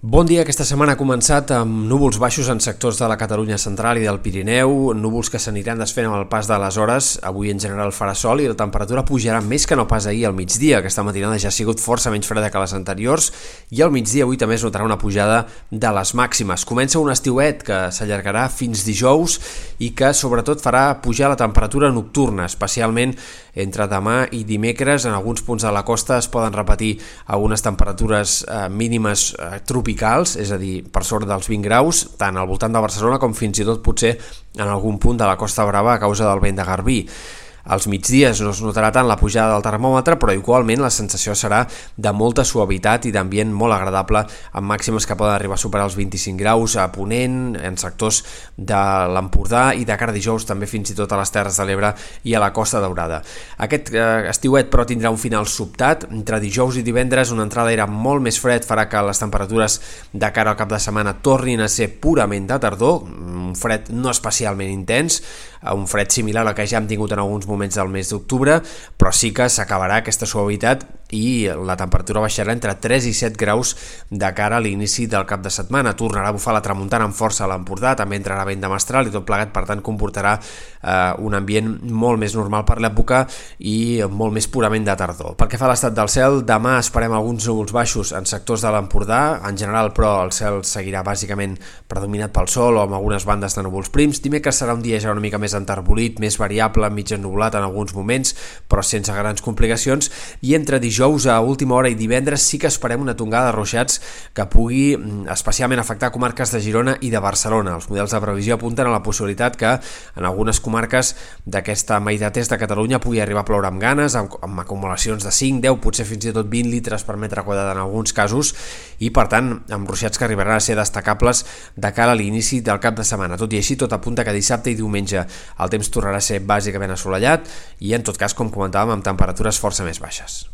Bon dia. Aquesta setmana ha començat amb núvols baixos en sectors de la Catalunya central i del Pirineu, núvols que s'aniran desfent amb el pas de les hores. Avui en general farà sol i la temperatura pujarà més que no pas ahir al migdia. Aquesta matinada ja ha sigut força menys freda que les anteriors i al migdia avui també es notarà una pujada de les màximes. Comença un estiuet que s'allargarà fins dijous i que sobretot farà pujar la temperatura nocturna, especialment entre demà i dimecres. En alguns punts de la costa es poden repetir algunes temperatures eh, mínimes eh, tropicals tropicals, és a dir, per sort dels 20 graus, tant al voltant de Barcelona com fins i tot potser en algun punt de la Costa Brava a causa del vent de Garbí. Als migdies no es notarà tant la pujada del termòmetre, però igualment la sensació serà de molta suavitat i d'ambient molt agradable, amb màximes que poden arribar a superar els 25 graus a Ponent, en sectors de l'Empordà i de cara dijous també fins i tot a les Terres de l'Ebre i a la Costa Daurada. Aquest eh, estiuet però tindrà un final sobtat, entre dijous i divendres una entrada era molt més fred farà que les temperatures de cara al cap de setmana tornin a ser purament de tardor, un fred no especialment intens, un fred similar al que ja hem tingut en alguns moments del mes d'octubre, però sí que s'acabarà aquesta suavitat i la temperatura baixarà entre 3 i 7 graus de cara a l'inici del cap de setmana. Tornarà a bufar la tramuntana amb força a l'Empordà, també entrarà vent de mestral i tot plegat, per tant, comportarà eh, un ambient molt més normal per l'època i molt més purament de tardor. Pel que fa a l'estat del cel, demà esperem alguns núvols baixos en sectors de l'Empordà, en general, però el cel seguirà bàsicament predominat pel sol o amb algunes bandes de núvols prims. Dimecres serà un dia ja una mica més enterbolit, més variable, mig ennublat en alguns moments, però sense grans complicacions, i entre dijous dijous a última hora i divendres sí que esperem una tongada de ruixats que pugui mm, especialment afectar comarques de Girona i de Barcelona. Els models de previsió apunten a la possibilitat que en algunes comarques d'aquesta meitat est de Catalunya pugui arribar a ploure amb ganes, amb, amb acumulacions de 5, 10, potser fins i tot 20 litres per metre quadrat en alguns casos i per tant amb ruixats que arribaran a ser destacables de cara a l'inici del cap de setmana. Tot i així, tot apunta que dissabte i diumenge el temps tornarà a ser bàsicament assolellat i en tot cas, com comentàvem, amb temperatures força més baixes.